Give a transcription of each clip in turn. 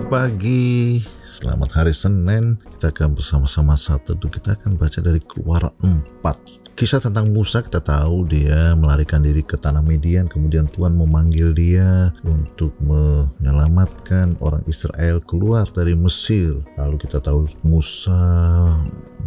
Selamat pagi, selamat hari Senin. Kita akan bersama-sama satu teduh. Kita akan baca dari Keluaran 4. Kisah tentang Musa kita tahu dia melarikan diri ke tanah Median, kemudian Tuhan memanggil dia untuk menyelamatkan orang Israel keluar dari Mesir. Lalu kita tahu Musa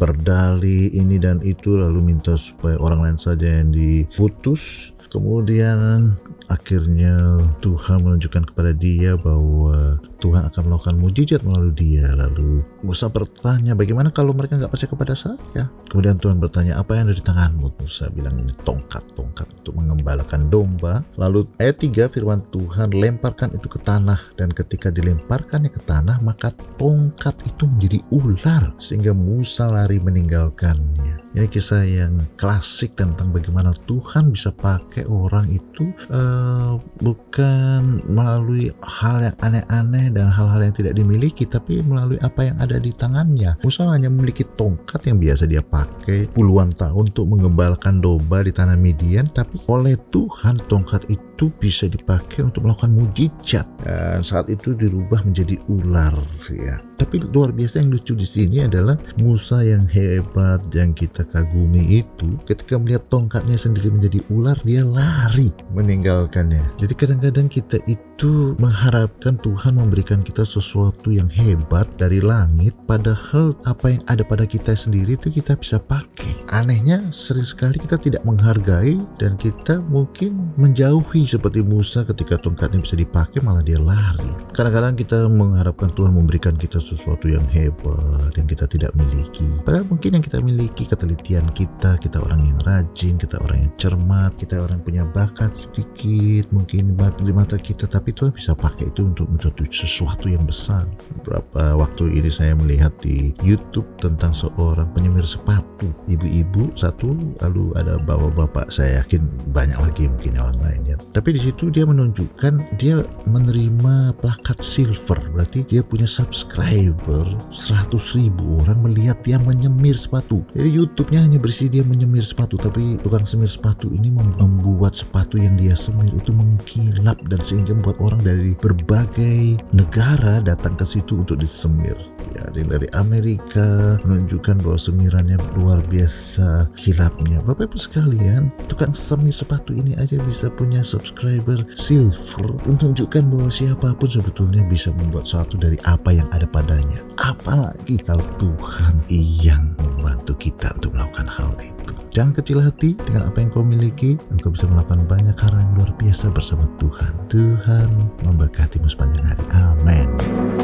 berdali ini dan itu lalu minta supaya orang lain saja yang diputus. Kemudian akhirnya Tuhan menunjukkan kepada dia bahwa Tuhan akan melakukan mujizat melalui dia. Lalu Musa bertanya, bagaimana kalau mereka nggak percaya kepada saya? Kemudian Tuhan bertanya, apa yang ada di tanganmu? Musa bilang, ini tongkat-tongkat untuk mengembalakan domba. Lalu ayat 3 firman Tuhan, lemparkan itu ke tanah. Dan ketika dilemparkannya ke tanah, maka tongkat itu menjadi ular. Sehingga Musa lari meninggalkannya. Ini kisah yang klasik tentang bagaimana Tuhan bisa pakai orang itu uh, bukan melalui hal yang aneh-aneh dan hal-hal yang tidak dimiliki tapi melalui apa yang ada di tangannya. Musa hanya memiliki tongkat yang biasa dia pakai puluhan tahun untuk mengembalakan domba di tanah Midian tapi oleh Tuhan tongkat itu bisa dipakai untuk melakukan mujizat dan saat itu dirubah menjadi ular ya. Tapi luar biasa yang lucu di sini adalah Musa yang hebat yang kita kagumi itu ketika melihat tongkatnya sendiri menjadi ular dia lari meninggalkannya. Jadi kadang-kadang kita itu mengharapkan Tuhan memberikan kita sesuatu yang hebat dari langit padahal apa yang ada pada kita sendiri itu kita bisa pakai. Anehnya sering sekali kita tidak menghargai dan kita mungkin menjauhi seperti Musa ketika tongkatnya bisa dipakai malah dia lari. Kadang-kadang kita mengharapkan Tuhan memberikan kita sesuatu yang hebat yang kita tidak miliki. Padahal mungkin yang kita miliki ketelitian kita, kita orang yang rajin, kita orang yang cermat, kita orang yang punya bakat sedikit, mungkin di mata kita, tapi Tuhan bisa pakai itu untuk menjadi sesuatu yang besar. Beberapa waktu ini saya melihat di YouTube tentang seorang penyemir sepatu, ibu-ibu satu, lalu ada bapak-bapak, saya yakin banyak lagi mungkin orang lain ya. Tapi di situ dia menunjukkan dia menerima plakat silver, berarti dia punya subscriber 100 ribu orang melihat dia menyemir sepatu. Jadi YouTube-nya hanya berisi dia menyemir sepatu, tapi tukang semir sepatu ini membuat sepatu yang dia semir itu mengkilap dan sehingga membuat orang dari berbagai negara datang ke situ untuk disemir ya dari Amerika menunjukkan bahwa semirannya luar biasa kilapnya Bapak Ibu sekalian tukang semir sepatu ini aja bisa punya subscriber silver menunjukkan bahwa siapa pun sebetulnya bisa membuat sesuatu dari apa yang ada padanya apalagi kalau Tuhan yang membantu kita untuk melakukan hal itu Jangan kecil hati dengan apa yang kau miliki, engkau bisa melakukan banyak hal yang luar biasa bersama Tuhan. Tuhan memberkatimu sepanjang hari. Amin.